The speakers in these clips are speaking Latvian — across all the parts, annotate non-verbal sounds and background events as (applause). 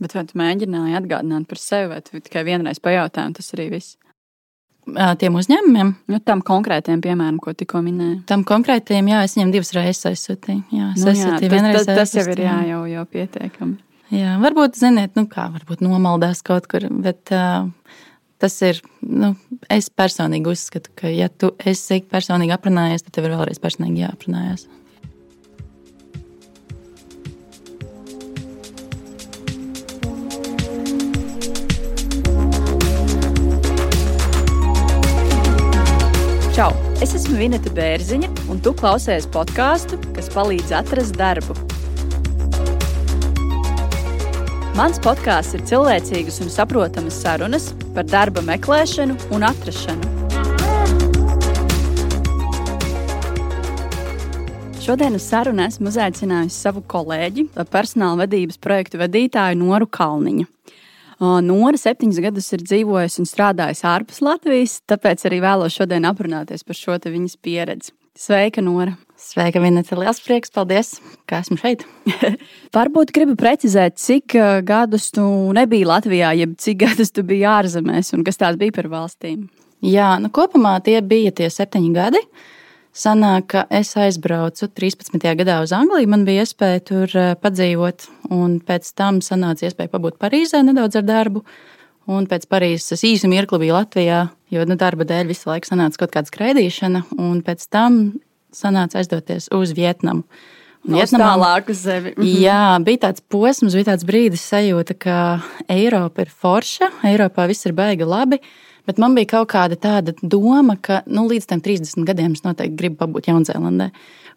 Bet vai tu mēģināji atgādināt par sevi, vai tu tikai vienreiz pajautāji, un tas arī viss? Tiem uzņēmumiem? Nu, tam konkrētiem, piemēram, ko tikko minēju. Tam konkrētiem, jā, es viņam divas reizes aizsūtīju. Jā, Nu, jā, aizsūtīju tas, tas, tas jau ir jā, jau, jau pietiekami. Jā, varbūt, ziniet, nu kā, varbūt nomaldās kaut kur, bet uh, tas ir, nu, es personīgi uzskatu, ka, ja tu esi personīgi aprunājies, tad tev ir vēlreiz personīgi jāaprunājas. Čau! Es esmu Vineta Bērziņa, un tu klausies podkāstu, kas palīdz atrast darbu. Mans podkāsts ir cilvēcīgas un saprotamas sarunas par darba meklēšanu un atrašanu. Šodien uz sarunu esmu uzaicinājusi savu kolēģi, personāla vadības projektu vadītāju Noru Kalniņu. Nora septiņus gadus ir dzīvojusi un strādājusi ārpus Latvijas, tāpēc arī vēlos šodien aprunāties par šo viņas pieredzi. Sveika, Nora! Sveika, Vineta! Liels prieks! Paldies, ka esmu šeit! (laughs) Varbūt gribu precizēt, cik uh, gadus tu nebija Latvijā, jeb cik gadus tu biji ārzemēs un kas tās bija par valstīm? Jā, nu kopumā tie bija tie septiņi gadi. Sanāk, ka es aizbraucu 13. gadā uz Angliju. Man bija iespēja tur eh, padzīvot, un pēc tam sanāca iespēja pabūt Parīzē nedaudz ar darbu. Un pēc Parīzes es īsu mirkli biju Latvijā, jo nu, darba dēļ visu laiku sanāca kaut kāda skraidīšana, un pēc tam sanāca aizdoties uz Vietnamu. Vietnamā tālāk uz zemi. Mhm. Jā, bija tāds posms, bija tāds brīdis sajūta, ka Eiropa ir forša, Eiropā viss ir baigi labi. Bet man bija kaut kāda tāda doma, ka nu, līdz tam 30 gadiem es noteikti gribu pabūt Jaunzēlandē.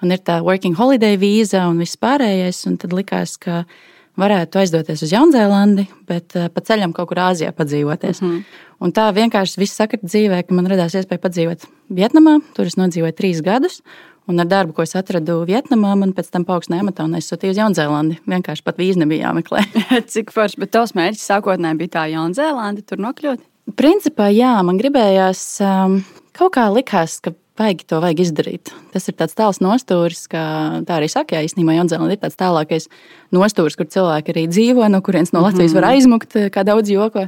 Un ir tā working holiday vīza un viss pārējais. Un tad likās, ka varētu aizdoties uz Jaunzēlandi, bet uh, pa ceļam kaut kur Āzijā padzīvoties. Mm -hmm. Un tā vienkārši viss sakrita dzīvē, ka man radās iespēja padzīvot Vietnamā. Tur es nodzīvoju trīs gadus. Un ar darbu, ko es atradu Vietnamā, man pēc tam paaugstināja amatā un aizsūtīja uz Jaunzēlandi. Vienkārši pat vīzi nebija jāmeklē. (laughs) Cik forši, bet tavs mērķis sākotnēji bija tā Jaunzēlanda, tur nokļūt? Principā, jā, man gribējās, um, kaut kā likās, ka vajag to vajag izdarīt. Tas ir tāds tāls nostūris, kā tā arī saka, jā, īstenībā Jaunzēlanda ir tāds tālākais nostūris, kur cilvēki arī dzīvo, no kurienes no Latvijas mm -hmm. var aizmukt, kā daudz joko.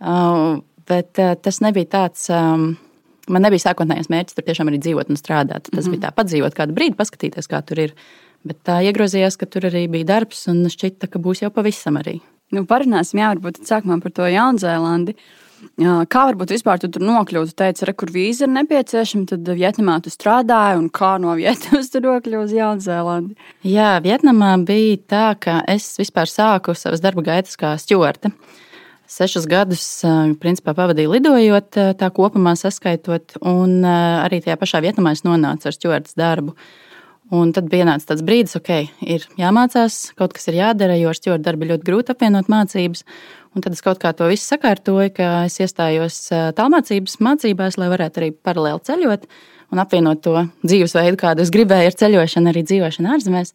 Uh, bet uh, tas nebija tāds. Um, Man nebija sākotnējais mērķis tur tiešām arī dzīvot un strādāt. Tas mm -hmm. bija tā, padzīvot kādu brīdi, paskatīties, kā tur ir. Bet tā iegrozījās, ka tur arī bija darbs, un šķita, ka būs jau pavisam arī. Nu, parunāsim, jā, varbūt sākumā par to Jaunzēlandi. Kā varbūt vispār tu tur nokļūt? Tu teici, re, kur vīza ir nepieciešama, tad Vietnamā tu strādāji, un kā no Vietnamas tu nokļuvi uz Jaunzēlandi? Jā, Vietnamā bija tā, ka es vispār sāku savas darba gaitas kā stjorte. Sešus gadus principā, pavadīju lidojot, tā kopumā saskaitot, un arī tajā pašā Vietnamā es nonācu ar stjortes darbu. Un tad bija tāds brīdis, ka okay, ir jāmācās, kaut kas ir jādara, jo ar stūra darbu ļoti grūti apvienot mācības. Un tad es kaut kā to visu sakārtoju, ka es iestājos tālmācības mācībās, lai varētu arī paralēli ceļot un apvienot to dzīvesveidu, kādu es gribēju ar ceļošanu, arī dzīvošanu ārzemēs.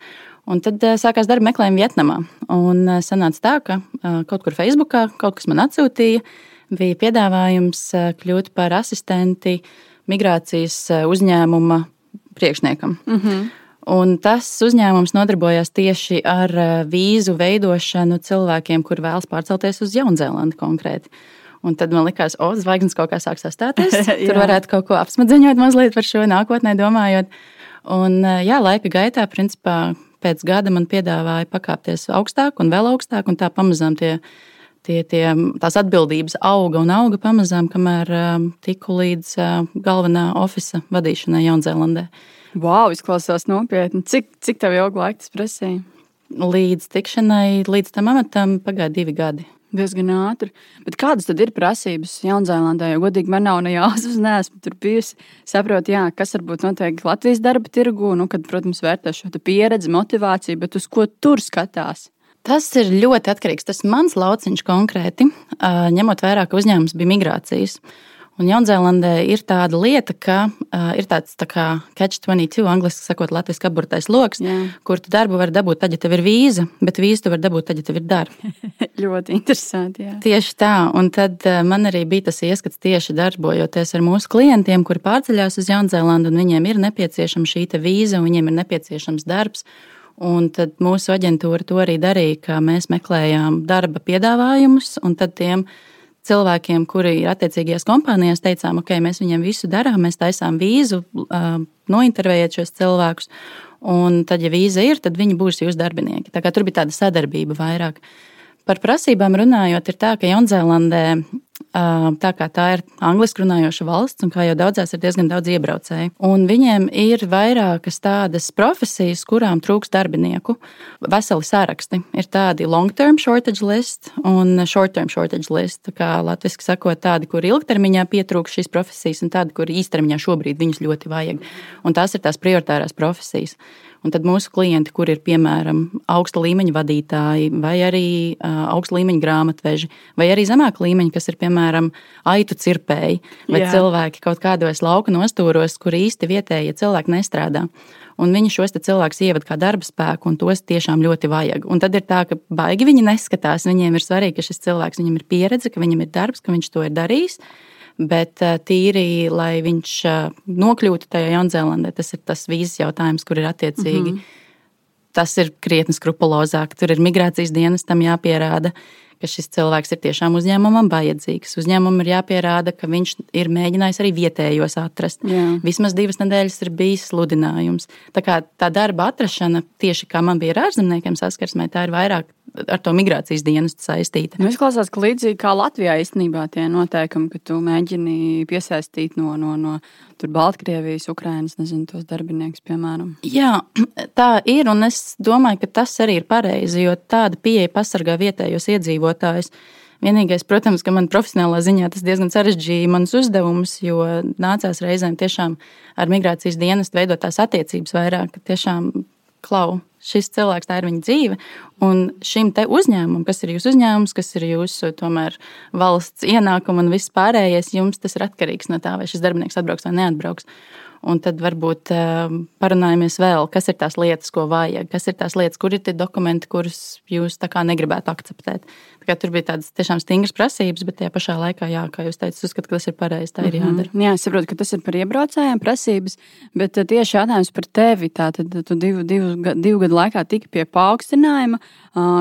Un tad sākās darba meklējumi Vietnamā. Un sanāca tā, ka kaut kur Facebookā kaut kas man atsūtīja, bija piedāvājums kļūt par asistenti migrācijas uzņēmuma priekšniekam. Mm -hmm. Un tas uzņēmums nodarbojās tieši ar vīzu veidošanu cilvēkiem, kur vēlas pārcelties uz Jaunzēlandi konkrēti. Un tad man likās, o, zvaigznes kaut kā sāk sastāties. (laughs) Tur varētu kaut ko apsmadzeņot mazliet par šo nākotnē domājot. Un jā, laika gaitā, principā, pēc gada man piedāvāja pakāpties augstāk un vēl augstāk, un tā pamazām tie, tie, tie, tās atbildības auga un auga pamazām, kamēr um, tiku līdz galvenā oficiāla vadīšanai Jaunzēlandē. Wow, izklausās nopietni. Cik, cik tev ilgu laiku tas prasīja? Līdz tikšanai, līdz tam amatam pagāja divi gadi. Diezgan ātri. Bet kādas tad ir prasības Jaunzēlandē? Jo, godīgi, man nav ne jāsas, neesmu tur bijusi. Saprotu, jā, kas varbūt notiek Latvijas darba tirgu, nu, kad, protams, vērtē šo pieredzi, motivāciju, bet uz ko tur skatās? Tas ir ļoti atkarīgs. Tas mans lauciņš konkrēti, ņemot vērā, ka uzņēmums bija migrācijas. Un Jaunzēlandē ir tāda lieta, ka uh, ir tāds tā kā catch-22, angļuiski sakot, latviešu apburtais lokus, kur tu darbu vari dabūt tad, ja tev ir vīza, bet vīzu tu vari dabūt tad, ja tev ir darba. (laughs) ļoti interesanti. Jā. Tieši tā, un tad uh, man arī bija tas ieskats tieši darbojoties ar mūsu klientiem, kuri pārceļās uz Jaunzēlandu, un viņiem ir nepieciešama šī vīza, un viņiem ir nepieciešams darbs. Un tad mūsu aģentūra to arī darīja, ka mēs meklējām darba piedāvājumus, un tad tiem cilvēkiem, kuri ir attiecīgajās kompānijās, teicām, ok, mēs viņiem visu darām, mēs taisām vīzu, nointervējiet šos cilvēkus, un tad, ja vīza ir, tad viņi būs jūsu darbinieki. Tā kā tur bija tāda sadarbība vairāk. Par prasībām runājot, ir tā, ka Jaunzēlandē tā kā tā ir angliski runājoša valsts, un kā jau daudzās ir diezgan daudz iebraucēju. Un viņiem ir vairākas tādas profesijas, kurām trūks darbinieku. Veseli saraksti ir tādi long-term shortage list un short-term shortage list. Kā latviešu sakot, tādi, kur ilgtermiņā pietrūks šīs profesijas, un tādi, kur īstermiņā šobrīd viņus ļoti vajag. Un tās ir tās prioritārās profesijas. Un tad mūsu klienti, kur ir piemēram augsta līmeņa vadītāji, vai arī uh, augsta līmeņa grāmatveži, vai arī zemāka līmeņa, kas ir piemēram aitu cirpēji, vai Jā. cilvēki kaut kādos lauka nostūros, kur īsti vietējie cilvēki nestrādā. Un viņi šos cilvēkus ievada kā darba spēku, un tos tiešām ļoti vajag. Un tad ir tā, ka baigi viņi neskatās. Viņiem ir svarīgi, ka šis cilvēks, viņam ir pieredze, ka viņam ir darbs, ka viņš to ir darījis bet eh, tīri, lai viņš eh, nokļūtu tajā Jaunzēlandē, tas ir tas vīzas jautājums, kur ir attiecīgi. Mm -hmm. Tas ir krietni skrupulozāk. Tur ir migrācijas dienestam jāpierāda, ka šis cilvēks ir tiešām uzņēmumam vajadzīgs. Uzņēmumam ir jāpierāda, ka viņš ir mēģinājis arī vietējos atrast. Jā. Vismaz divas nedēļas ir bijis sludinājums. Tā kā tā darba atrašana, tieši kā man bija ar ārzemniekiem saskarsmē, tā ir vairāk ar to migrācijas dienestu saistīta. Nu, izklausās, ka līdzīgi kā Latvijā īstenībā tie noteikumi, ka tu mēģini piesaistīt no, no, no Baltkrievijas, Ukrainas, nezinu, tos darbiniekus, piemēram. Jā, (clears throat) tā ir, un es domāju, ka tas arī ir pareizi, jo tāda pieeja pasargā vietējos iedzīvotājus. Vienīgais, protams, ka man profesionālā ziņā tas diezgan sarežģīja manas uzdevumus, jo nācās reizēm tiešām ar migrācijas dienestu veidot tās attiecības vairāk, ka tiešām klau, šis cilvēks, tā ir viņa dzīve. Un šim uzņēmumam, kas ir jūsu uzņēmums, kas ir jūsu tomēr, valsts ienākuma un viss pārējais, jums tas ir atkarīgs no tā, vai šis darbinieks atbrauks vai neatbrauks. Un tad varbūt uh, parunājamies vēl, kas ir tās lietas, ko vajag, kas ir tās lietas, kur ir tie dokumenti, kurus jūs negribētu akceptēt. Tur bija tādas tiešām stingras prasības, bet tajā pašā laikā, jā, kā jūs teicat, uzskatu, ka tas ir pareizi. Tā ir mm -hmm. jādara. Jā, es saprotu, ka tas ir par iebraucējiem prasības, bet tieši jautājums par tevi. Tātad tu divu, divu, divu gadu laikā tiki pie paaugstinājuma.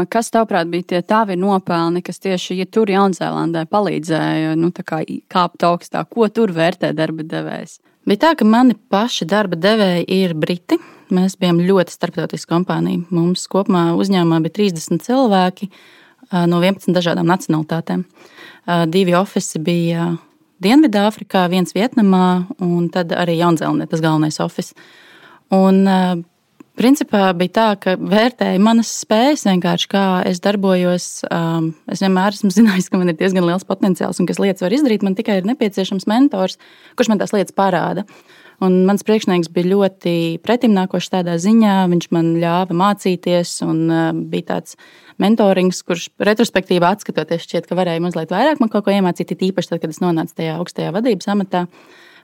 Kas, tavuprāt, bija tie tavi nopelni, kas tieši, ja tur Jaunzēlandē palīdzēja nu, kā kāpt augstāk? Ko tur vērtē darba devējs? Bija tā, ka mani paši darba devēji ir briti. Mēs bijām ļoti starptautiska kompānija. Mums kopumā uzņēmumā bija 30 cilvēki no 11 dažādām nacionalitātēm. Divi oficiāli bija Dienvidāfrikā, viens Vietnamā, un tad arī Jaunzēlandē tas galvenais oficiāls. Un principā bija tā, ka vērtēja manas spējas, vienkārši kā es darbojos. Es vienmēr esmu (laughs) zinājis, ka man ir diezgan liels potenciāls un kas lietas var izdarīt. Man tikai ir nepieciešams mentors, kurš man tās lietas parāda. Un mans priekšnieks bija ļoti pretimnākošs tādā ziņā. Viņš man ļāva mācīties, un bija tāds mentorings, kurš retrospektīvā atskatoties, šķiet, ka varēja mazliet vairāk man kaut ko iemācīt, īpaši tad, kad es nonācu tajā augstajā vadības amatā.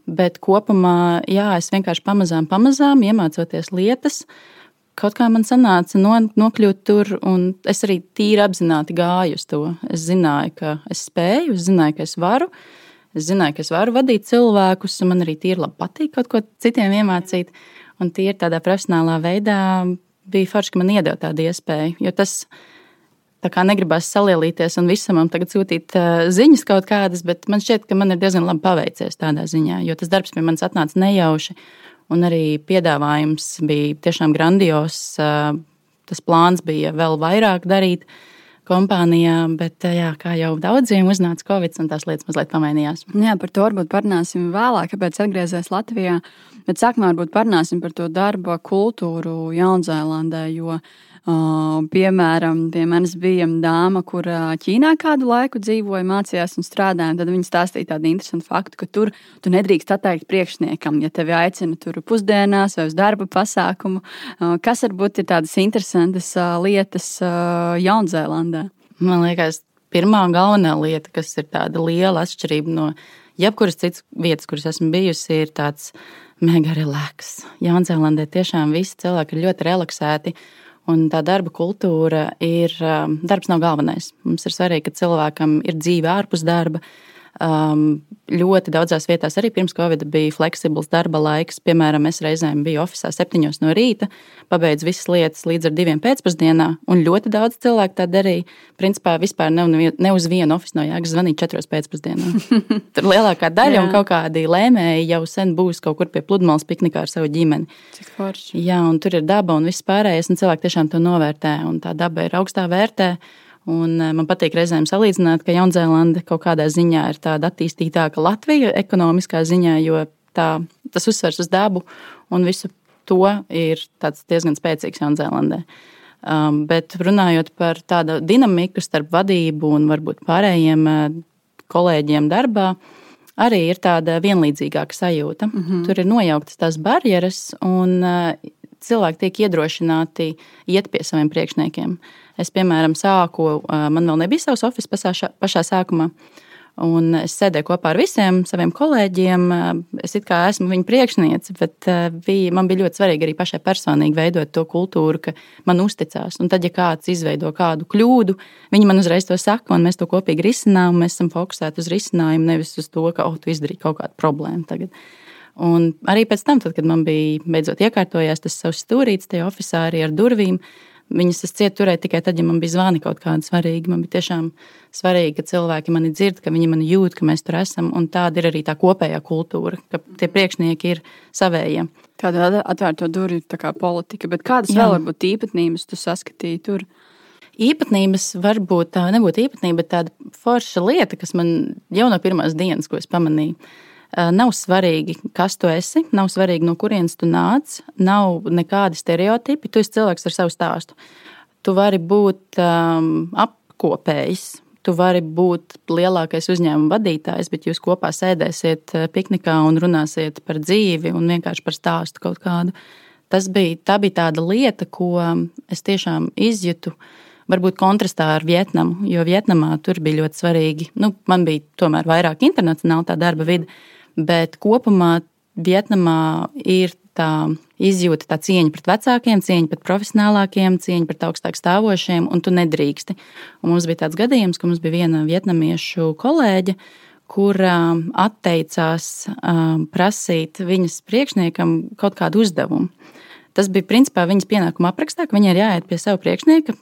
Bet kopumā, jā, es vienkārši pamazām, pamazām iemācoties lietas. Kaut kā man sanāca no, nokļūt tur, un es arī tīri apzināti gāju uz to. Es zināju, ka es spēju, es zināju, ka es varu. Es zināju, ka es varu vadīt cilvēkus, un man arī tīri labi patīk kaut ko citiem iemācīt. Un tīri tādā profesionālā veidā bija forši, ka man iedeva tādu iespēju. Jo tas ir Tā kā negribas salielīties un visam tagad sūtīt uh, ziņas kaut kādas, bet man šķiet, ka man ir diezgan labi paveicies tādā ziņā, jo tas darbs pie manis atnāca nejauši. Un arī piedāvājums bija tiešām grandios. Uh, tas plāns bija vēl vairāk darīt kompānijā, bet, jā, kā jau daudziem uznāca Covid, un tās lietas mazliet pamainījās. Jā, par to varbūt parunāsim vēlāk, kāpēc atgriezies Latvijā. Bet sākumā varbūt parunāsim par to darba kultūru Jaunzēlandē, jo piemēram, pie manis bija dāma, kur Ķīnā kādu laiku dzīvoja, mācījās un strādāja. Tad viņa stāstīja tādu interesantu faktu, ka tur tu nedrīkst atteikt priekšniekam, ja tevi aicina tur pusdienās vai uz darba pasākumu. Kas varbūt ir tādas interesantas lietas Jaunzēlandē? Man liekas, pirmā un galvenā lieta, kas ir tāda liela atšķirība no jebkuras citas vietas, kuras esmu bijusi, ir tāds mega relaks. Jaunzēlandē tiešām visi cilvēki ir ļoti relaksēti. Un tā darba kultūra ir, um, darbs nav galvenais. Mums ir svarīgi, ka cilvēkam ir dzīve ārpus darba. Um, ļoti daudzās vietās arī pirms Covid bija fleksibls darba laiks. Piemēram, es reizēm biju oficiālā septiņos no rīta, pabeidzu visas lietas līdz ar diviem pēcpusdienā, un ļoti daudz cilvēku tā darīja. Principā vispār ne, ne uz vienu oficiālu no jēgas zvanīt četros pēcpusdienā. (laughs) Tur lielākā daļa un kaut kādi lēmēji jau sen būs kaut kur pie pludmales piknikā ar savu ģimeni. Cik forši. Jā, un tur ir daba un viss pārējais, un cilvēki tiešām to novērtē, un tā daba ir augstā vērtē. Un eh, man patīk reizēm salīdzināt, ka Jaunzēlande kaut kādā ziņā ir tāda attīstītāka Latvija ekonomiskā ziņā, jo tā, tas uzsvers uz dabu un visu to ir diezgan spēcīgs Jaunzēlandē. Um, bet runājot par tādu dinamiku starp vadību un varbūt pārējiem uh, kolēģiem darbā, arī ir tāda vienlīdzīgāka sajūta. Mm -hmm. Tur ir nojauktas tās barjeras, un uh, cilvēki tiek iedrošināti iet pie saviem priekšniekiem. Es, piemēram, sāku, man vēl nebija savs oficiāls pašā, pašā sākumā. Un es sēdēju kopā ar visiem saviem kolēģiem. Es kā esmu viņa priekšniece, bet bija, man bija ļoti svarīgi arī pašai personīgi veidot to kultūru, ka man uzticās. Un tad, ja kāds izveido kādu kļūdu, viņi man uzreiz to saka, un mēs to kopīgi risinām. Mēs esam fokusēti uz risinājumu, nevis uz to, ka, oh, tu izdarīji kaut kādu problēmu tagad. Un arī pēc tam, tad, kad man bija beidzot iekārtojās tas savs stūrītis, tie oficiāli ar durvīm, Viņas es cietu turēt tikai tad, ja man bija zvani kaut kādi svarīgi. Man bija tiešām svarīgi, ka cilvēki mani dzird, ka viņi mani jūt, ka mēs tur esam. Un tāda ir arī tā kopējā kultūra, ka tie priekšnieki ir savējie. Tāda atvērto durvju tā politika, bet kādas Jā. vēl varbūt īpatnības tu saskatīji tur? Īpatnības varbūt tā nebūtu īpatnība, bet tāda forša lieta, kas man jau no pirmās dienas, ko es pamanīju, Eh, nav svarīgi, kas tu esi, nav svarīgi, no kurienes tu nāc, nav nekādi stereotipi. Tu esi cilvēks ar savu stāstu. Tu vari būt um, apkopējs, tu vari būt lielākais uzņēmuma vadītājs, bet jūs kopā sēdēsiet eh, piknikā un runāsiet par dzīvi un vienkārši par stāstu kaut kādu. Tas bija, tā bija tāda lieta, ko es tiešām izjūtu. Varbūt kontrastā ar Vietnamu, jo Vietnamā tur bija ļoti svarīgi. Nu, man bija tomēr vairāk internacionāla tā darba vide, bet kopumā Vietnamā ir tā izjūta, tā cieņa pret vecākiem, cieņa pret profesionālākiem, cieņa pret augstāk stāvošiem, un tu nedrīksti. Un mums bija tāds gadījums, ka mums bija viena vietnamiešu kolēģe, kur atteicās prasīt viņas priekšniekam kaut kādu uzdevumu. Tas bija principā viņas pienākuma aprakstā, ka viņai ir jāiet pie sava priekšnieka,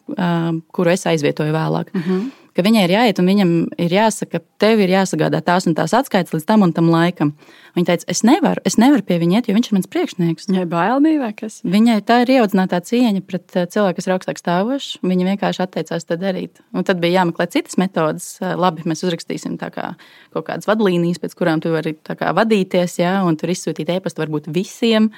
kuru es aizvietoju vēlāk. Uh -huh ka viņai ir jāiet un viņam ir jāsaka, tev ir jāsagādā tās un tās atskaites līdz tam un tam laikam. Viņa teica, es nevaru, es nevaru pie viņa iet, jo viņš ir mans priekšnieks. Viņai bail bija vai kas? Viņai tā ir ieaudzinātā cieņa pret eh, cilvēku, kas ir augstāk stāvošs. Viņa vienkārši atteicās to darīt. Un tad bija jāmeklē citas metodas. Eh, labi, mēs uzrakstīsim kā kaut kādas vadlīnijas, pēc kurām tu vari kā, vadīties, jā, un tur izsūtīt e-pastu varbūt visiem.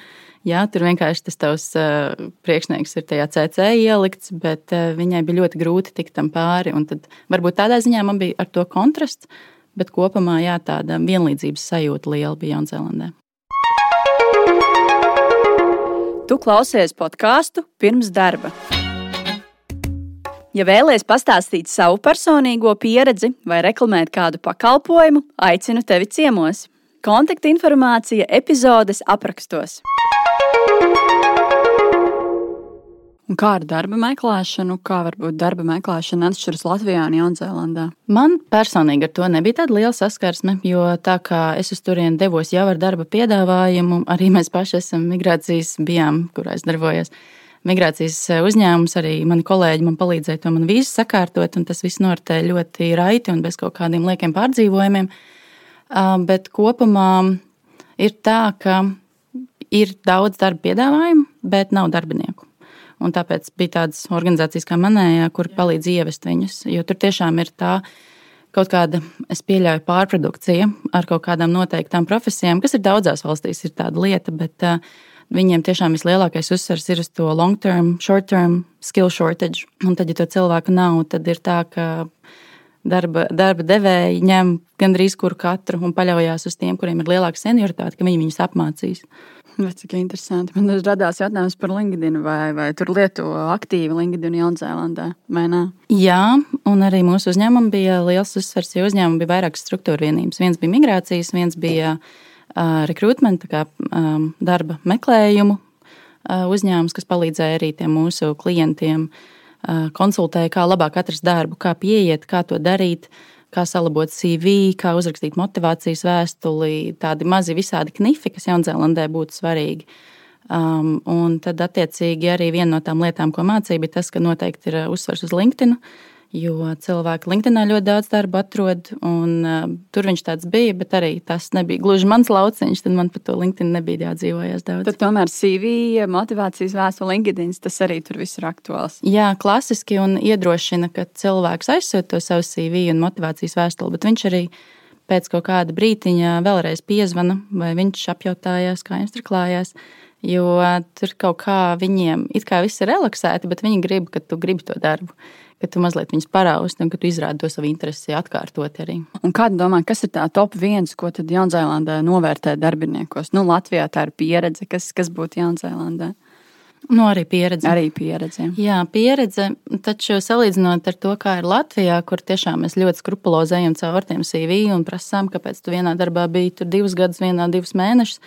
Jā, tur vienkārši tas tavs uh, priekšnieks ir tajā CC ielikts, bet uh, viņai bija ļoti grūti tikt tam pāri. Tad varbūt tādā ziņā man bija ar to kontrasts, bet kopumā jā, tāda vienlīdzības sajūta liela bija Jaunzēlandē. Tu klausies podkāstu pirms darba. Ja vēlaties pastāstīt savu personīgo pieredzi vai reklamēt kādu pakalpojumu, aicinu tevi ciemos. Kontaktinformācija epizodes aprakstos. Un kā ar darba meklēšanu, kā varbūt darba meklēšana atšķiras Latvijā un Jaunzēlandā? Man personīgi ar to nebija tāda liela saskarsme, jo tā kā es uz turieni devos jau ar darba piedāvājumu, arī mēs paši esam migrācijas bijām, kurā es darbojos. Migrācijas uzņēmums arī mani kolēģi man palīdzēja to man vīzu sakārtot, un tas viss noritēja ļoti raiti un bez kaut kādiem liekiem pārdzīvojumiem. Bet kopumā ir tā, ka ir daudz darba piedāvājumu, bet nav darbinieku. Un tāpēc bija tādas organizācijas kā manējā, kur palīdz ievest viņus. Jo tur tiešām ir tā kaut kāda, es pieļauju, pārprodukcija ar kaut kādām noteiktām profesijām, kas ir daudzās valstīs, ir tāda lieta, bet uh, viņiem tiešām vislielākais uzsvers ir uz to long term, short term skill shortage. Un tad, ja to cilvēku nav, tad ir tā, ka darba, darba devēji ņem gandrīz kuru katru un paļaujas uz tiem, kuriem ir lielāka senioritāte, ka viņi viņus apmācīs. Vai cik interesanti. Man radās jautājums par LinkedIn, vai, vai tur lieto aktīvi LinkedIn Jaunzēlandē, vai ne? Jā, un arī mūsu uzņēmumam bija liels uzsvers, jo uzņēmumam bija vairākas struktūra vienības. Viens bija migrācijas, viens bija uh, rekrutmenta, kā um, darba meklējumu uh, uzņēmums, kas palīdzēja arī tiem mūsu klientiem, uh, konsultēja, kā labāk atrast darbu, kā pieiet, kā to darīt. Kā salabot CV, kā uzrakstīt motivācijas vēstuli, tādi mazi visādi knifi, kas Jaunzēlandē būtu svarīgi. Um, un tad, attiecīgi, arī viena no tām lietām, ko mācīja, bija tas, ka noteikti ir uzsvers uz LinkedIn. Uh, jo cilvēki LinkedInā ļoti daudz darba atrod, un uh, tur viņš tāds bija, bet arī tas nebija gluži mans lauciņš, tad man par to LinkedIn nebija jādzīvojas daudz. Tad tomēr CV, motivācijas vēstule, LinkedIn, tas arī tur viss ir aktuāls. Jā, klasiski un iedrošina, ka cilvēks aizsūta to savu CV un motivācijas vēstuli, bet viņš arī pēc kaut kāda brītiņa vēlreiz piezvana, vai viņš apjautājās, kā viņš tur klājās. Jo tur kaut kā viņiem it kā viss ir relaksēti, bet viņi grib, ka tu gribi to darbu ka tu mazliet viņus parausti un ka tu izrādi to savu interesi atkārtot arī. Un kāda domā, kas ir tā top viens, ko tad Jaunzēlandē novērtē darbiniekos? Nu, Latvijā tā ir pieredze, kas, kas būtu Jaunzēlandē. Nu, arī pieredze. Arī pieredze. Jā, pieredze. Taču salīdzinot ar to, kā ir Latvijā, kur tiešām mēs ļoti skrupulozi ejam caur tiem CV un prasām, kāpēc tu vienā darbā biji tur divus gadus, vienā divus mēnešus,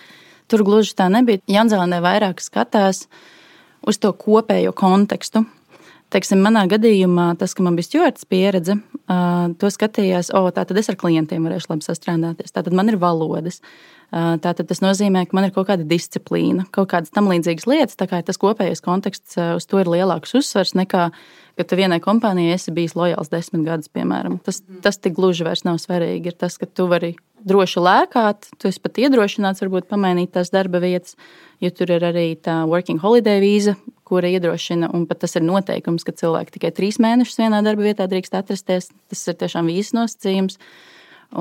tur gluži tā nebija. Jaunzēlandē vairāk skatās uz to kopējo kontekstu. Teiksim, manā gadījumā tas, ka man bija stūrains pieredze, to skatījās, o, tā tad es ar klientiem varēšu labi sastrādāties. Tā tad man ir valodas. Tātad tas nozīmē, ka man ir kaut kāda disciplīna, kaut kādas tam līdzīgas lietas. Tā kā tas kopējais konteksts uz to ir lielāks uzsvers nekā, ka tu vienai kompānijai esi bijis lojāls desmit gadus, piemēram. Tas, tas tik gluži vairs nav svarīgi. Ir tas, ka tu vari droši lēkāt, tu esi pat iedrošināts varbūt pamainīt tās darba vietas, jo tur ir arī tā working holiday vīza, kura iedrošina, un pat tas ir noteikums, ka cilvēki tikai trīs mēnešus vienā darba vietā drīkst atrasties. Tas ir tiešām vīzes nosacījums.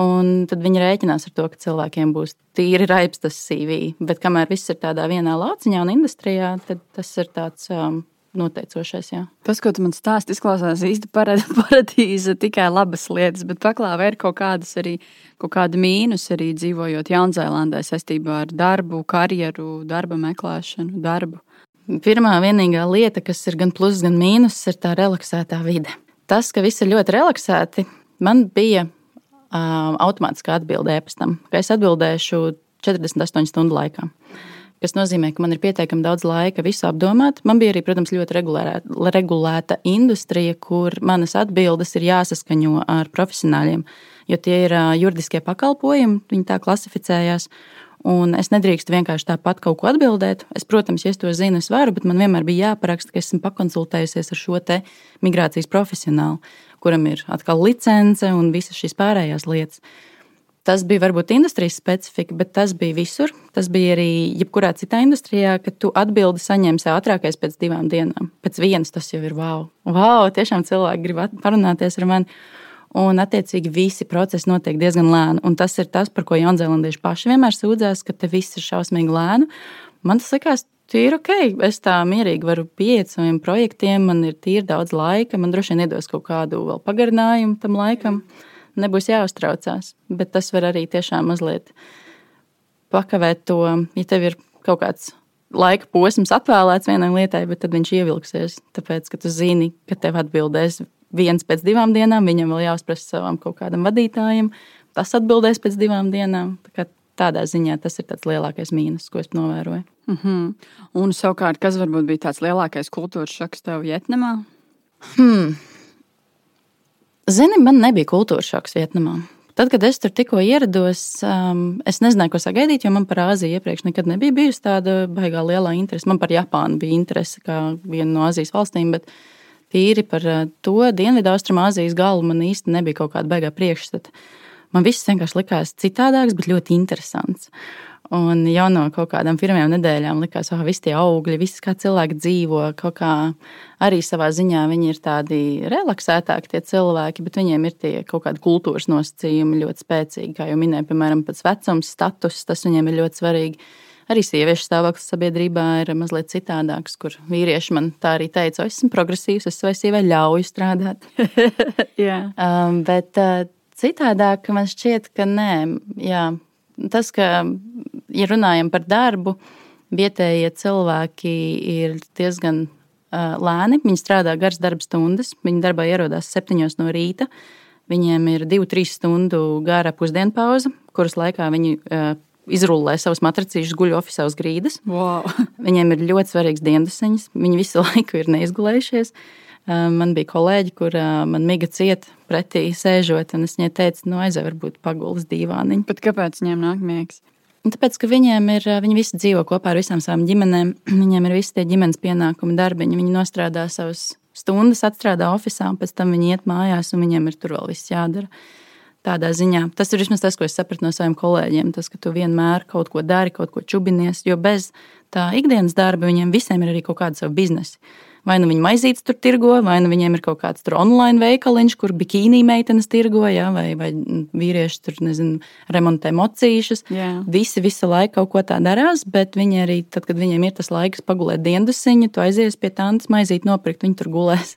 Un tad viņi rēķinās ar to, ka cilvēkiem būs tīri raips tas CV. Bet kamēr viss ir tādā vienā lauciņā un industrijā, tad tas ir tāds um, noteicošais. Jā. Tas, ko tu man stāsti, izklausās īsti (laughs) paradīze, tikai labas lietas, bet paklāvē ir kaut kādas arī, kaut kāda mīnus arī dzīvojot Jaunzēlandē saistībā ar darbu, karjeru, darba meklēšanu, darbu. Pirmā vienīgā lieta, kas ir gan pluss, gan mīnus, ir tā relaksētā vide. Tas, ka viss ir ļoti relaksēti, man bija uh, automātiskā atbilde e-pastam, ka es atbildēšu 48 stundu laikā. Tas nozīmē, ka man ir pietiekami daudz laika visu apdomāt. Man bija arī, protams, ļoti regulēta, regulēta industrija, kur manas atbildes ir jāsaskaņo ar profesionāļiem, jo tie ir juridiskie pakalpojumi, viņi tā klasificējās. Un es nedrīkstu vienkārši tāpat kaut ko atbildēt. Es, protams, ja es to zinu, es varu, bet man vienmēr bija jāparaksta, ka esmu pakonsultējusies ar šo migrācijas profesionālu, kuram ir atkal licence un visas šīs pārējās lietas. Tas bija varbūt industrijas specifika, bet tas bija visur. Tas bija arī jebkurā citā industrijā, ka tu atbildi saņemsi ātrākais pēc divām dienām. Pēc vienas tas jau ir wow. Wow, tiešām cilvēki grib parunāties ar mani. Un, attiecīgi, visi procesi notiek diezgan lēni. Un tas ir tas, par ko jaunzēlandieši paši vienmēr sūdzās, ka te viss ir šausmīgi lēni. Man tas likās, tīri ok. Es tā mierīgi varu pieiet saviem projektiem, man ir tīri daudz laika, man droši vien iedos kaut kādu vēl pagarinājumu tam laikam. Nebūs jāuztraucās, bet tas var arī tiešām mazliet pakavēt to, ja tev ir kaut kāds laika posms atvēlēts vienai lietai, bet tad viņš ievilksies. Tāpēc, ka tu zini, ka tev atbildēs viens pēc divām dienām, viņam vēl jāuzprasa savam kaut kādam vadītājam, tas atbildēs pēc divām dienām. Tā tādā ziņā tas ir tas lielākais mīnus, ko es novēroju. Mm -hmm. Un savukārt, kas varbūt bija tāds lielākais kultūras šoks tev Vietnamā? Hmm. Zini, man nebija kultūras šoks Vietnamā. Tad, kad es tur tikko ierados, um, es nezināju, ko sagaidīt, jo man par Āziju iepriekš nekad nebija bijusi tāda baigā lielā interese. Man par Japānu bija interese kā viena no Āzijas valstīm, bet tīri par eh, to Dienvidu-Austrumāzijas galu man īsti nebija kaut kāda baigā priekšstata. Man viss vienkārši likās citādāks, bet ļoti interesants. Un jau no kaut kādām pirmajām nedēļām likās, ka oh, visi tie augļi, viss kā cilvēki dzīvo, kaut kā arī savā ziņā viņi ir tādi relaksētāki, tie cilvēki, bet viņiem ir tie kaut kādi kultūras nosacījumi ļoti spēcīgi. Kā jau minēju, piemēram, pats vecums, status, tas viņiem ir ļoti svarīgi. Arī sieviešu stāvoklis sabiedrībā ir mazliet citādāks, kur vīrieši man tā arī teica, es esmu progresīvs, es savai sievai ļauju strādāt. (laughs) um, bet uh, citādāk man šķiet, ka nē, jā, tas, ka, ja runājam par darbu, vietējie cilvēki ir diezgan uh, lēni. Viņi strādā garas darba stundas, viņi darbā ierodās septiņos no rīta. Viņiem ir divu, trīs stundu gara pusdienu pauze, kuras laikā viņi uh, izrullē savus matracīšus, guļ oficiālā uz grīdas. Wow. (laughs) Viņiem ir ļoti svarīgs diendasiņas, viņi visu (laughs) laiku ir neizgulējušies. Man bija kolēģi, kur man miga cieta pretī sēžot, un es viņai teicu, no nu, aizej, varbūt pagulas dīvāniņu. Bet kāpēc viņiem nāk miegs? Tāpēc, ka viņiem ir, viņi visi dzīvo kopā ar visām savām ģimenēm, (clears throat) viņiem ir visi tie ģimenes pienākumi, darbiņi, viņi nostrādā savas stundas, atstrādā oficiālā, un pēc tam viņi iet mājās, un viņiem ir tur vēl viss jādara. Tādā ziņā tas ir vismaz tas, ko es sapratu no saviem kolēģiem. Tas, ka tu vienmēr kaut ko dari, kaut ko čubinies, jo bez tā ikdienas darba viņiem visiem ir arī kaut kāda sava biznesa. Vai nu viņi maizītes tur tirgo, vai nu viņiem ir kaut kāds online veikaliņš, kur bikīnī meitenes tirgo, ja, vai, vai vīrieši tur nezinu, remontē mocīšas. Yeah. Visi visu laiku kaut ko tā darās, bet viņi arī, tad, kad viņiem ir tas laiks pagulēt diendusiņu, tu aizies pie tantes maizīt nopirkt, viņi tur gulēs.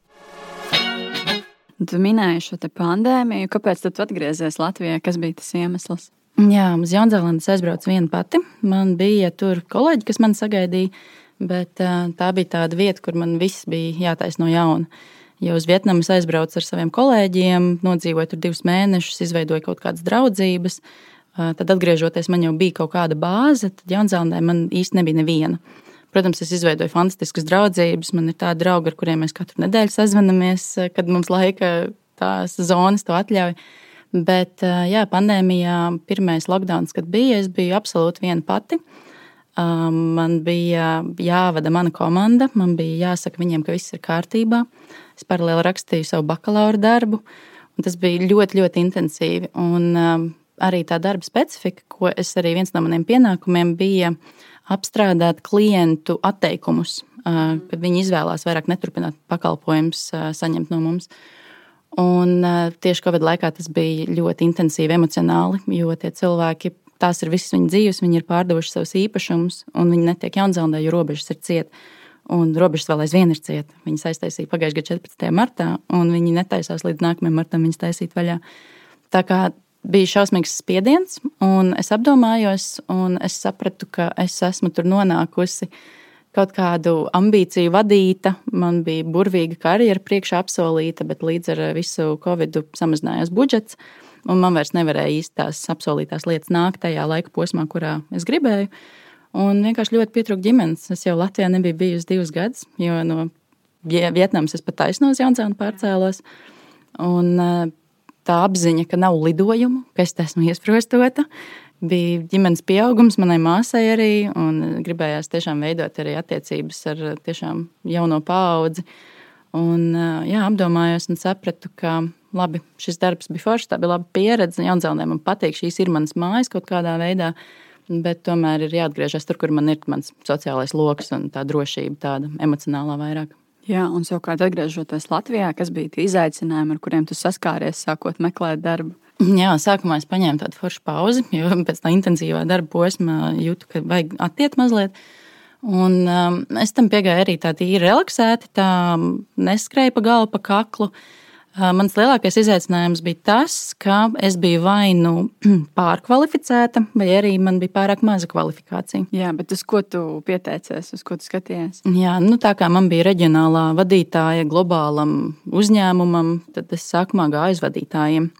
Tu minēji šo pandēmiju. Kāpēc tu atgriezies Latvijā? Kas bija tas iemesls? Jā, uz Jaunzēlandes aizbraucu viena pati. Man bija tur kolēģi, kas man sagaidīja. Bet tā bija tāda vieta, kur man viss bija jātaisa no jauna. Jo uz Vietnamu es aizbraucu ar saviem kolēģiem, nodzīvoju tur divus mēnešus, izveidoju kaut kādas draudzības. Tad, atgriežoties, man jau bija kaut kāda bāze, tad Jaunzēlandē man īsti nebija neviena. Protams, es izveidoju fantastiskas draudzības. Man ir tādi draugi, ar kuriem mēs katru nedēļu sazvanamies, kad mums laika tās zonas to atļauj. Bet, jā, pandēmijā pirmais lockdown, kad bija, es biju absolūti viena pati. Uh, Man bija jāvada mana komanda, man bija jāsaka viņiem, ka viss ir kārtībā. Es paralēli rakstīju savu bakalaura darbu, un tas bija ļoti, ļoti intensīvi. Un arī tā darba specifika, ko es arī viens no maniem pienākumiem bija apstrādāt klientu atteikumus, kad viņi izvēlās vairāk neturpināt pakalpojumus saņemt no mums. Un tieši Covid laikā tas bija ļoti intensīvi emocionāli, jo tie cilvēki tās ir visas viņa dzīves, viņi ir pārdevuši savus īpašumus, un viņi netiek Jaunzēlandē, jo robežas ir cietas. Un robežas vēl aizvien ir cieta. Viņas aiztaisīja pagājušā gada 14. martā, un viņi netaisās līdz nākamajam martam viņas taisīt vaļā. Tā kā bija šausmīgs spiediens, un es apdomājos, un es sapratu, ka es esmu tur nonākusi kaut kādu ambīciju vadīta. Man bija burvīga karjera priekšā apsolīta, bet līdz ar visu Covid samazinājās budžets un man vairs nevarēja īsti tās apsolītās lietas nākt tajā laika posmā, kurā es gribēju. Un vienkārši ļoti pietrūka ģimenes. Es jau Latvijā nebiju bijusi divus gadus, jo no Vietnamas es pat taisnos Jaunzēnu pārcēlos. Un tā apziņa, ka nav lidojumu, ka es esmu iesprostota, bija ģimenes pieaugums manai māsai arī, un gribējās tiešām veidot arī attiecības ar tiešām jauno paudzi. Un, jā, apdomājos un sapratu, ka labi, šis darbs bija foršs, tā bija laba pieredze. Jaunzēlnē man patīk, šīs ir manas mājas kaut kādā veidā. Bet tomēr ir jāatgriežas tur, kur man ir mans sociālais lokus un tā drošība, tāda emocionālā vairāk. Jā, un savukārt atgriežoties Latvijā, kas bija tie izaicinājumi, ar kuriem tu saskāries, sākot meklēt darbu? Jā, sākumā es paņēmu tādu foršu pauzi, jo pēc tā intensīvā darba posma jūtu, ka vajag attiekt mazliet. Un, um, es tam piegāju arī tā īri relaksēti, tā neskrēja pa galvu, pa kaklu. Uh, Mans lielākais izaicinājums bija tas, ka es biju vai nu (clears throat) pārkvalificēta, vai arī man bija pārāk maza kvalifikācija. Jā, bet uz ko tu pieteicies, uz ko tu skaties? Jā, nu, tā kā man bija reģionālā vadītāja globālam uzņēmumam, tad es sākumā gāju uz vadītājiem.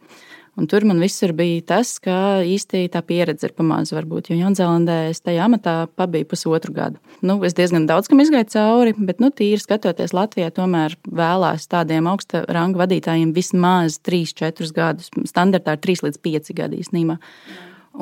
Un tur man visur bija tas, ka īsti tā pieredze ir pamazs, varbūt, jo Jaunzēlandē es tajā amatā pabiju pusotru gadu. Nu, es diezgan daudz kam izgāju cauri, bet, nu, tīri skatoties Latvijā, tomēr vēlās tādiem augsta ranga vadītājiem vismaz 3-4 gadus. Standartā ir 3 līdz 5 gadi īstenībā.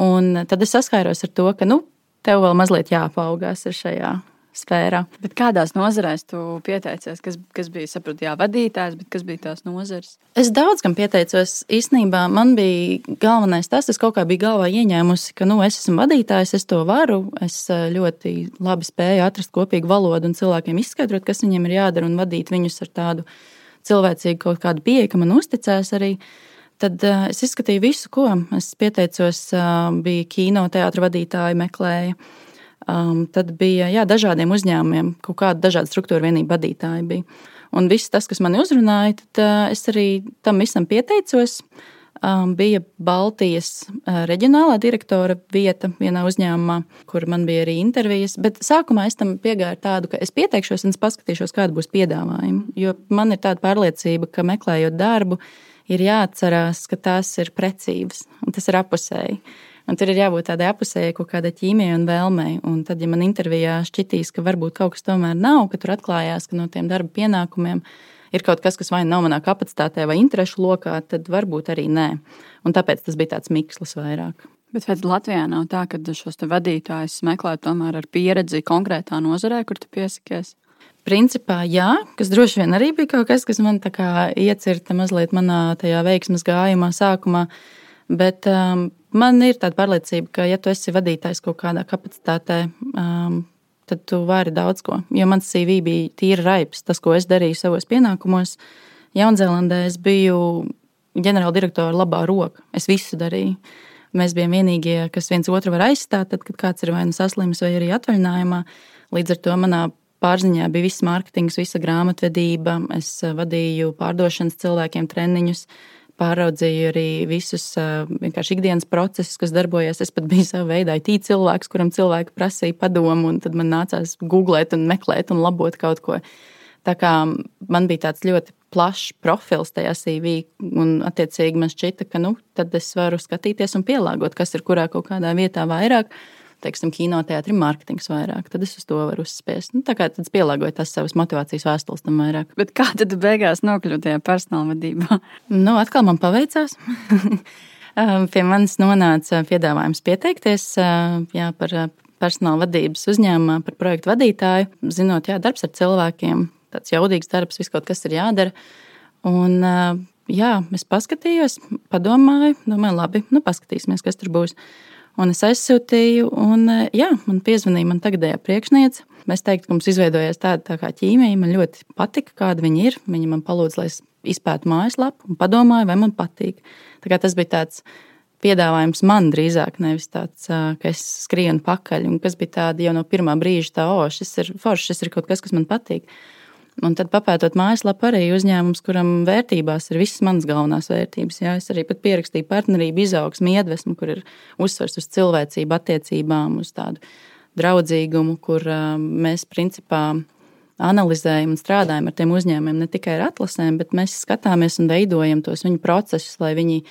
Un tad es saskāros ar to, ka, nu, tev vēl mazliet jāpaugās šajā sfērā. Bet kādās nozarēs tu pieteicies? Kas, kas bija sapratu, jā, vadītājs, bet kas bija tās nozares? Es daudz kam pieteicos. Īsnībā man bija galvenais tas, es kaut kā biju galvā ieņēmusi, ka nu, es esmu vadītājs, es to varu. Es eh, ļoti labi spēju atrast kopīgu valodu un cilvēkiem izskaidrot, kas viņiem ir jādara un vadīt viņus ar tādu cilvēcīgu kaut kādu pieeju, ka man uzticēs arī. Tad uh, es izskatīju visu, ko es pieteicos. Uh, bija kino teātris vadītāji, meklēju Um, tad bija jā, dažādiem uzņēmumiem, kaut kāda dažāda struktūra vienība vadītāji bija. Un viss tas, kas mani uzrunāja, tad uh, es arī tam visam pieteicos. Um, bija Baltijas uh, reģionālā direktora vieta vienā uzņēmumā, kur man bija arī intervijas. Bet sākumā es tam piegāju tādu, ka es pieteikšos un es paskatīšos, kāda būs piedāvājuma. Jo man ir tāda pārliecība, ka meklējot darbu, ir jāatcerās, ka tās ir precīzas un tas ir apusēji. Un tur ir jābūt tādai apusēji kaut kādai ķīmijai un vēlmei. Un tad, ja man intervijā šķitīs, ka varbūt kaut kas tomēr nav, ka tur atklājās, ka no tiem darba pienākumiem ir kaut kas, kas vai nav manā kapacitātē vai interešu lokā, tad varbūt arī nē. Un tāpēc tas bija tāds mikslis vairāk. Bet vai Latvijā nav tā, ka šos vadītājus meklē tomēr ar pieredzi konkrētā nozarē, kur tu piesakies? Principā, jā, kas droši vien arī bija kaut kas, kas man iecirta mazliet manā tajā veiksmes gājumā, sākumā. Bet um, man ir tāda pārliecība, ka, ja tu esi vadītājs kaut kādā kapacitātē, um, tad tu vari daudz ko. Jo mans CV bija tīra raips, tas, ko es darīju savos pienākumos. Jaunzēlandē es biju ģenerāldirektora labā roka. Es visu darīju. Mēs bijām vienīgie, kas viens otru var aizstāt, tad, kad kāds ir vai nu saslims, vai arī atvaļinājumā. Līdz ar to manā pārziņā bija viss mārketings, visa grāmatvedība. Es vadīju pārdošanas cilvēkiem treniņus pāraudzīju arī visus vienkārši ikdienas procesus, kas darbojas. Es pat biju savā veidā IT cilvēks, kuram cilvēki prasīja padomu, un tad man nācās googlēt, un meklēt un labot kaut ko. Tā kā man bija tāds ļoti plašs profils tajā CV, un attiecīgi man šķita, ka nu, tad es varu skatīties un pielāgot, kas ir kurā kaut kādā vietā vairāk teiksim, kinoteātris, mārketings vairāk. Tad es uz to varu uzspiest. Nu, tā kā tas pielāgoja tās savas motivācijas vēstules tam vairāk. Bet kā tad beigās nokļūt tajā personāla vadībā? (laughs) Nu, atkal man paveicās. (laughs) Pie manis nonāca piedāvājums pieteikties jā, par personāla vadības uzņēmumā, par projektu vadītāju. Zinot, jā, darbs ar cilvēkiem, tāds jaudīgs darbs, viss kaut kas ir jādara. Un, jā, es paskatījos, padomāju, domāju, labi, nu, paskatīsimies, kas tur būs. Un es aizsūtīju, un eh, jā, man piezvanīja man tagadējā priekšniece. Es teiktu, ka mums izveidojās tāda tā kā ķīmija. Man ļoti patika, kāda viņa ir. Viņa man palūdza, lai es izpētu mājaslapu un padomāju, vai man patīk. Tas bija tāds piedāvājums man drīzāk, nevis tāds, ka es skrienu pakaļ. Un kas bija tāda jau no pirmā brīža, tā, o, šis ir foršs, šis ir kaut kas, kas man patīk. Un tad papētot mājaslapu, arī uzņēmums, kuram vērtībās ir visas manas galvenās vērtības. Jā, es arī pierakstīju partnerību, izaugsmu, iedvesmu, kur ir uzsvers uz cilvēcību, attiecībām, uz tādu draudzīgumu, kur mēs principā analizējam un strādājam ar tiem uzņēmumiem ne tikai ar atlasēm, bet mēs skatāmies un veidojam tos viņu procesus, lai viņi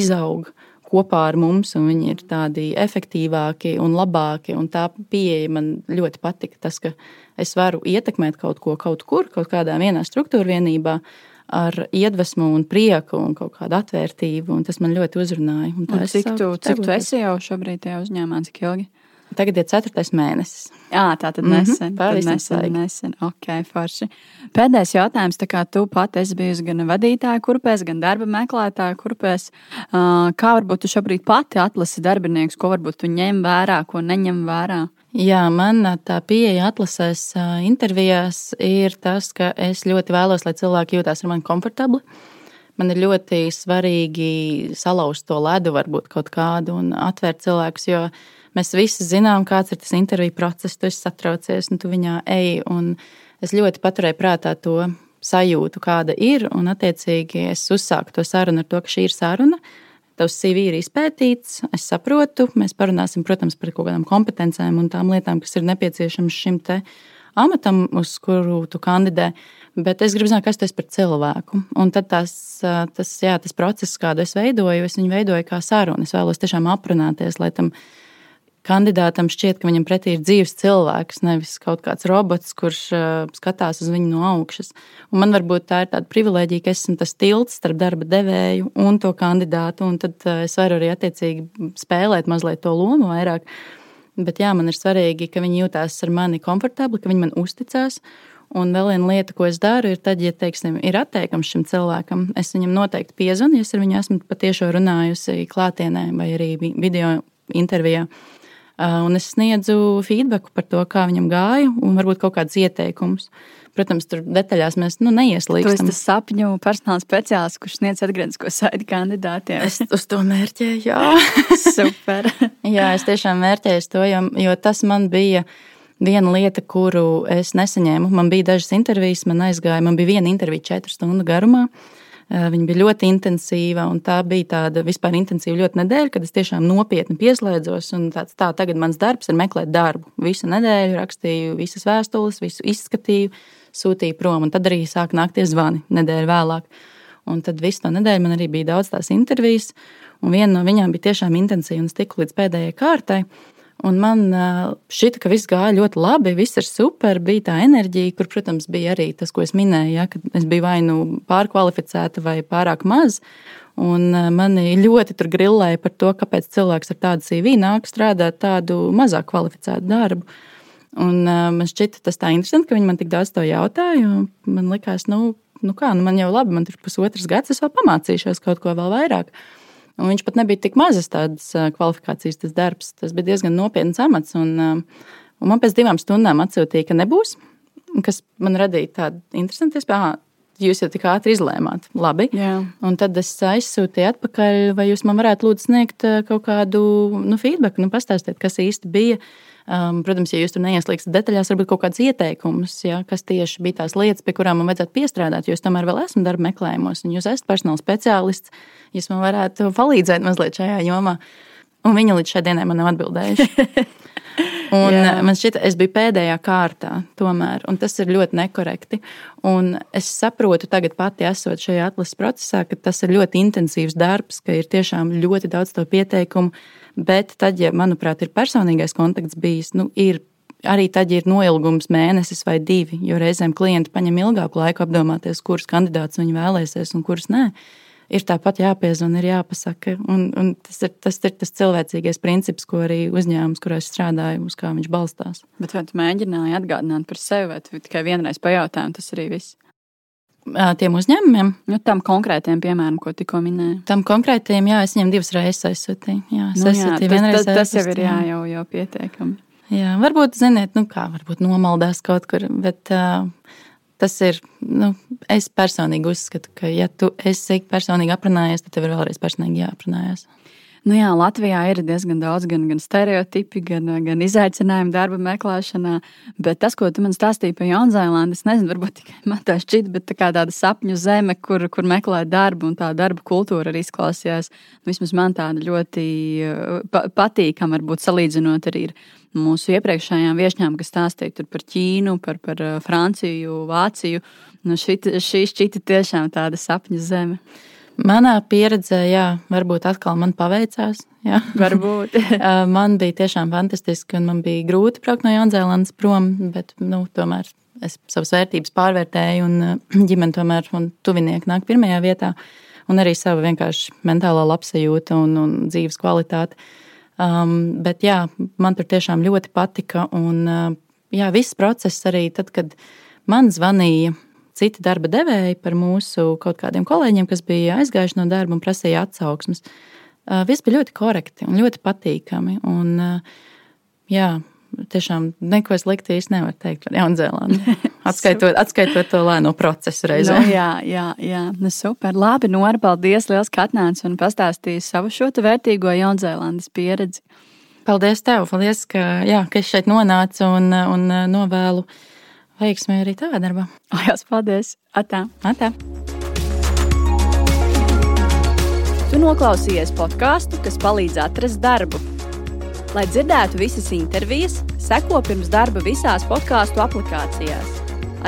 izaugtu kopā ar mums, un viņi ir tādi efektīvāki un labāki. Un tā pieeja man ļoti patika. Tas, ka es varu ietekmēt kaut ko kaut kur, kaut kādā vienā struktūra vienībā. Ar iedvesmu, un prieku un kaut kādu atvērtību. Tas man ļoti uzrunāja. Un un cik, tu, cik tu esi jau šobrīd tajā uzņēmumā? Cik ilgi? Tagad ir ceturtais mēnesis. Jā, tā tad nesen. Mm -hmm, tad nesen, nesen. Ok, forši. Pēdējais jautājums. Tā kā tu pati esi bijusi gan vadītāja kurpēs, gan darba meklētāja kurpēs, kā varbūt tu šobrīd pati atlasi darbiniekus, ko varbūt tu ņem vērā, ko neņem vērā? Jā, man tā pieeja atlasēs intervijās ir tas, ka es ļoti vēlos, lai cilvēki jūtās ar mani komfortabli. Man ir ļoti svarīgi salauzt to ledu, varbūt kaut kādu, un atvērt cilvēkus, jo Mēs visi zinām, kāds ir tas interviju process, tu esi satraucies, un tu viņā ej. Es ļoti paturēju prātā to sajūtu, kāda ir, un attiecīgi es uzsāku to sarunu ar to, ka šī ir saruna. Tavs CV ir izpētīts, es saprotu. Mēs parunāsim, protams, par kaut kādām kompetencēm un tām lietām, kas ir nepieciešamas šim amatam, uz kuru tu kandidē. Bet es gribu zināt, kas tas ir par cilvēku. Un tad tās, tas, jā, tas process, kādu es veidoju, es viņu veidoju kā sarunu. Es vēlos tiešām aprunāties, lai tam kandidātam šķiet, ka viņam pretī ir dzīves cilvēks, nevis kaut kāds robots, kurš uh, skatās uz viņu no augšas. Un man varbūt tā ir tāda privilēģija, ka es esmu tas tilts starp darba devēju un to kandidātu, un tad uh, es varu arī attiecīgi spēlēt mazliet to lomu vairāk. Bet jā, man ir svarīgi, ka viņi jūtās ar mani komfortabli, ka viņi man uzticās. Un vēl viena lieta, ko es daru, ir tad, ja teiksim, ir atteikums šim cilvēkam, es viņam noteikti piezvanu, ja es ar viņu esmu patiešām runājusi klātienē vai arī video intervijā. Uh, un es sniedzu feedback par to, kā viņam gāja, un varbūt kaut kādus ieteikumus. Protams, tur detaļās mēs nu, neieslīgstam. Tas ir sapņu personāla speciālists, kurš sniedz atgrieznisko saiti kandidātiem. Es uz to mērķēju, jā. (laughs) Super. (laughs) jā, es tiešām mērķēju to, jo, jo tas man bija viena lieta, kuru es nesaņēmu. Man bija dažas intervijas, man aizgāja, man bija viena intervija četru stundu garumā. Eh, viņa bija ļoti intensīva, un tā bija tāda vispār intensīva ļoti nedēļa, kad es tiešām nopietni pieslēdzos. Tāds, tā, tagad mans darbs ir meklēt darbu. Visu nedēļu rakstīju visas vēstules, visu izskatīju, sūtīju prom, un tad arī sāk nākties zvani nedēļu vēlāk. Un tad visu to nedēļu man arī bija daudz tās intervijas, un viena no viņām bija tiešām intensīva, un es tiku līdz pēdējai kārtai. Un man šķita, ka viss gāja ļoti labi, viss ir super, bija tā enerģija, kur, protams, bija arī tas, ko es minēju, ja, ka es biju vai nu pārkvalificēta vai pārāk maz. Un mani ļoti tur grillēja par to, kāpēc cilvēks ar tādu CV nāk strādāt tādu mazāk kvalificētu darbu. Un, man šķita tas tā interesanti, ka viņi man tik daudz to jautāja. Man liekas, nu, nu kā, nu man jau labi, man ir pusotrs gads, es vēl pamācīšos kaut ko vēl vairāk. Un viņš pat nebija tik mazas tādas kvalifikācijas, tas darbs. Tas bija diezgan nopietns amats. Un, un man pēc divām stundām atsūtīja, ka nebūs. Kas man radīja tādu interesantu iespēju. Jūs jau tik ātri izlēmāt, labi. Jā. Un tad es aizsūtīju atpakaļ, vai jūs man varētu lūdzu sniegt kaut kādu nu, feedback, nu, pastāstīt, kas īsti bija. Um, protams, ja jūs tur neieslīgstat detaļās, varbūt kaut kāds ieteikums, ja, kas tieši bija tās lietas, pie kurām man vajadzētu piestrādāt, jo es tomēr vēl esmu darba meklējumos, un jūs esat personāla speciālists, jūs man varētu palīdzēt mazliet šajā jomā. Un viņa līdz šai dienai man nav atbildējusi. (laughs) Un Jā. man šķiet, es biju pēdējā kārtā, tomēr, un tas ir ļoti nekorekti. Un es saprotu, tagad pati esot šajā atlases procesā, ka tas ir ļoti intensīvs darbs, ka ir tiešām ļoti daudz to pieteikumu. Bet tad, ja manuprāt, ir personīgais kontakts bijis, nu, ir arī tad, ja ir noilgums mēnesis vai divi, jo reizēm klienti paņem ilgāku laiku apdomāties, kurus kandidātus viņi vēlēsies un kurus nē. Ir tāpat jāpiezvana, ir jāpasaka. Un, un tas, ir, tas ir tas cilvēcīgais princips, ko arī uzņēmums, kurā es strādāju, uz kā viņš balstās. Bet vai tu mēģināji atgādināt par sevi, vai tikai vienreiz pajautāji, un tas arī viss? Tiem uzņēmumiem. Nu, tam konkrētiem, piemēram, ko tikko minēju. Tam konkrētiem, jā, es viņiem divas reizes aizsūtīju. Jā, nu, jā, tas, tas, tas jau ir jā, jau, jau pietiekami. Jā, varbūt, ziniet, nu kā, varbūt nomaldās kaut kur, bet uh, tas ir, nu, es personīgi uzskatu, ka, ja tu esi personīgi aprunājies, tad tev ir vēlreiz personīgi jāaprunājas. Nu jā, Latvijā ir diezgan daudz gan, gan stereotipi, gan, gan izaicinājumu darba meklēšanā. Bet tas, ko tu man stāstīji par Jaunzēlandi, es nezinu, varbūt tikai man tā šķita, bet tā kā tāda sapņu zeme, kur, kur meklēt darbu, un tā darba kultūra arī izklausījās. Nu, vismaz man tāda ļoti uh, pa, patīkama, varbūt salīdzinot arī ar mūsu iepriekšējām viesņām, kas stāstīja par Ķīnu, par, par uh, Franciju, Vāciju. Nu, šī, šī šķita tiešām tāda sapņu zeme. Manā pieredzē, jā, varbūt atkal man paveicās. Jā. Varbūt. (laughs) man bija tiešām fantastiski, un man bija grūti braukt no Jaunzēlandes prom, bet nu, tomēr es savas vērtības pārvērtēju, un (clears throat) ģimene tomēr un tuvinieki nāk pirmajā vietā, un arī sava vienkārši mentālā labsajūta un, un dzīves kvalitāte. Um, bet jā, man tur tiešām ļoti patika, un jā, viss process arī tad, kad man zvanīja citi darba devēji par mūsu kaut kādiem kolēģiem, kas bija aizgājuši no darba un prasīja atsauksmes. Viss bija ļoti korekti un ļoti patīkami. Un, jā, tiešām neko sliktu īsti nevar teikt par Jaunzēlandi. (laughs) Atskaitot, atskaitot to lēno procesu reizē. Nu, jā, jā, jā. Nu, super. Labi, Nora, paldies liels, ka atnāci un pastāstīji savu šo vērtīgo Jaunzēlandes pieredzi. Paldies tev, paldies, ka, jā, ka es šeit nonācu un, un novēlu veiksmi arī tavā darbā. Lielas paldies! Atā! Atā. Tu noklausījies podkāstu, kas palīdz atrast darbu. Lai dzirdētu visas intervijas, seko pirms darba visās podkāstu aplikācijās,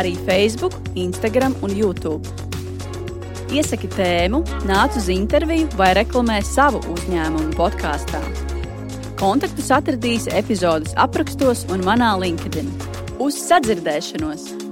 arī Facebook, Instagram un YouTube. Iesaki tēmu, nāc uz interviju vai reklamē savu uzņēmumu podkāstā. Kontaktus atradīsi epizodes aprakstos un manā LinkedIn. Uz sadzirdēšanos!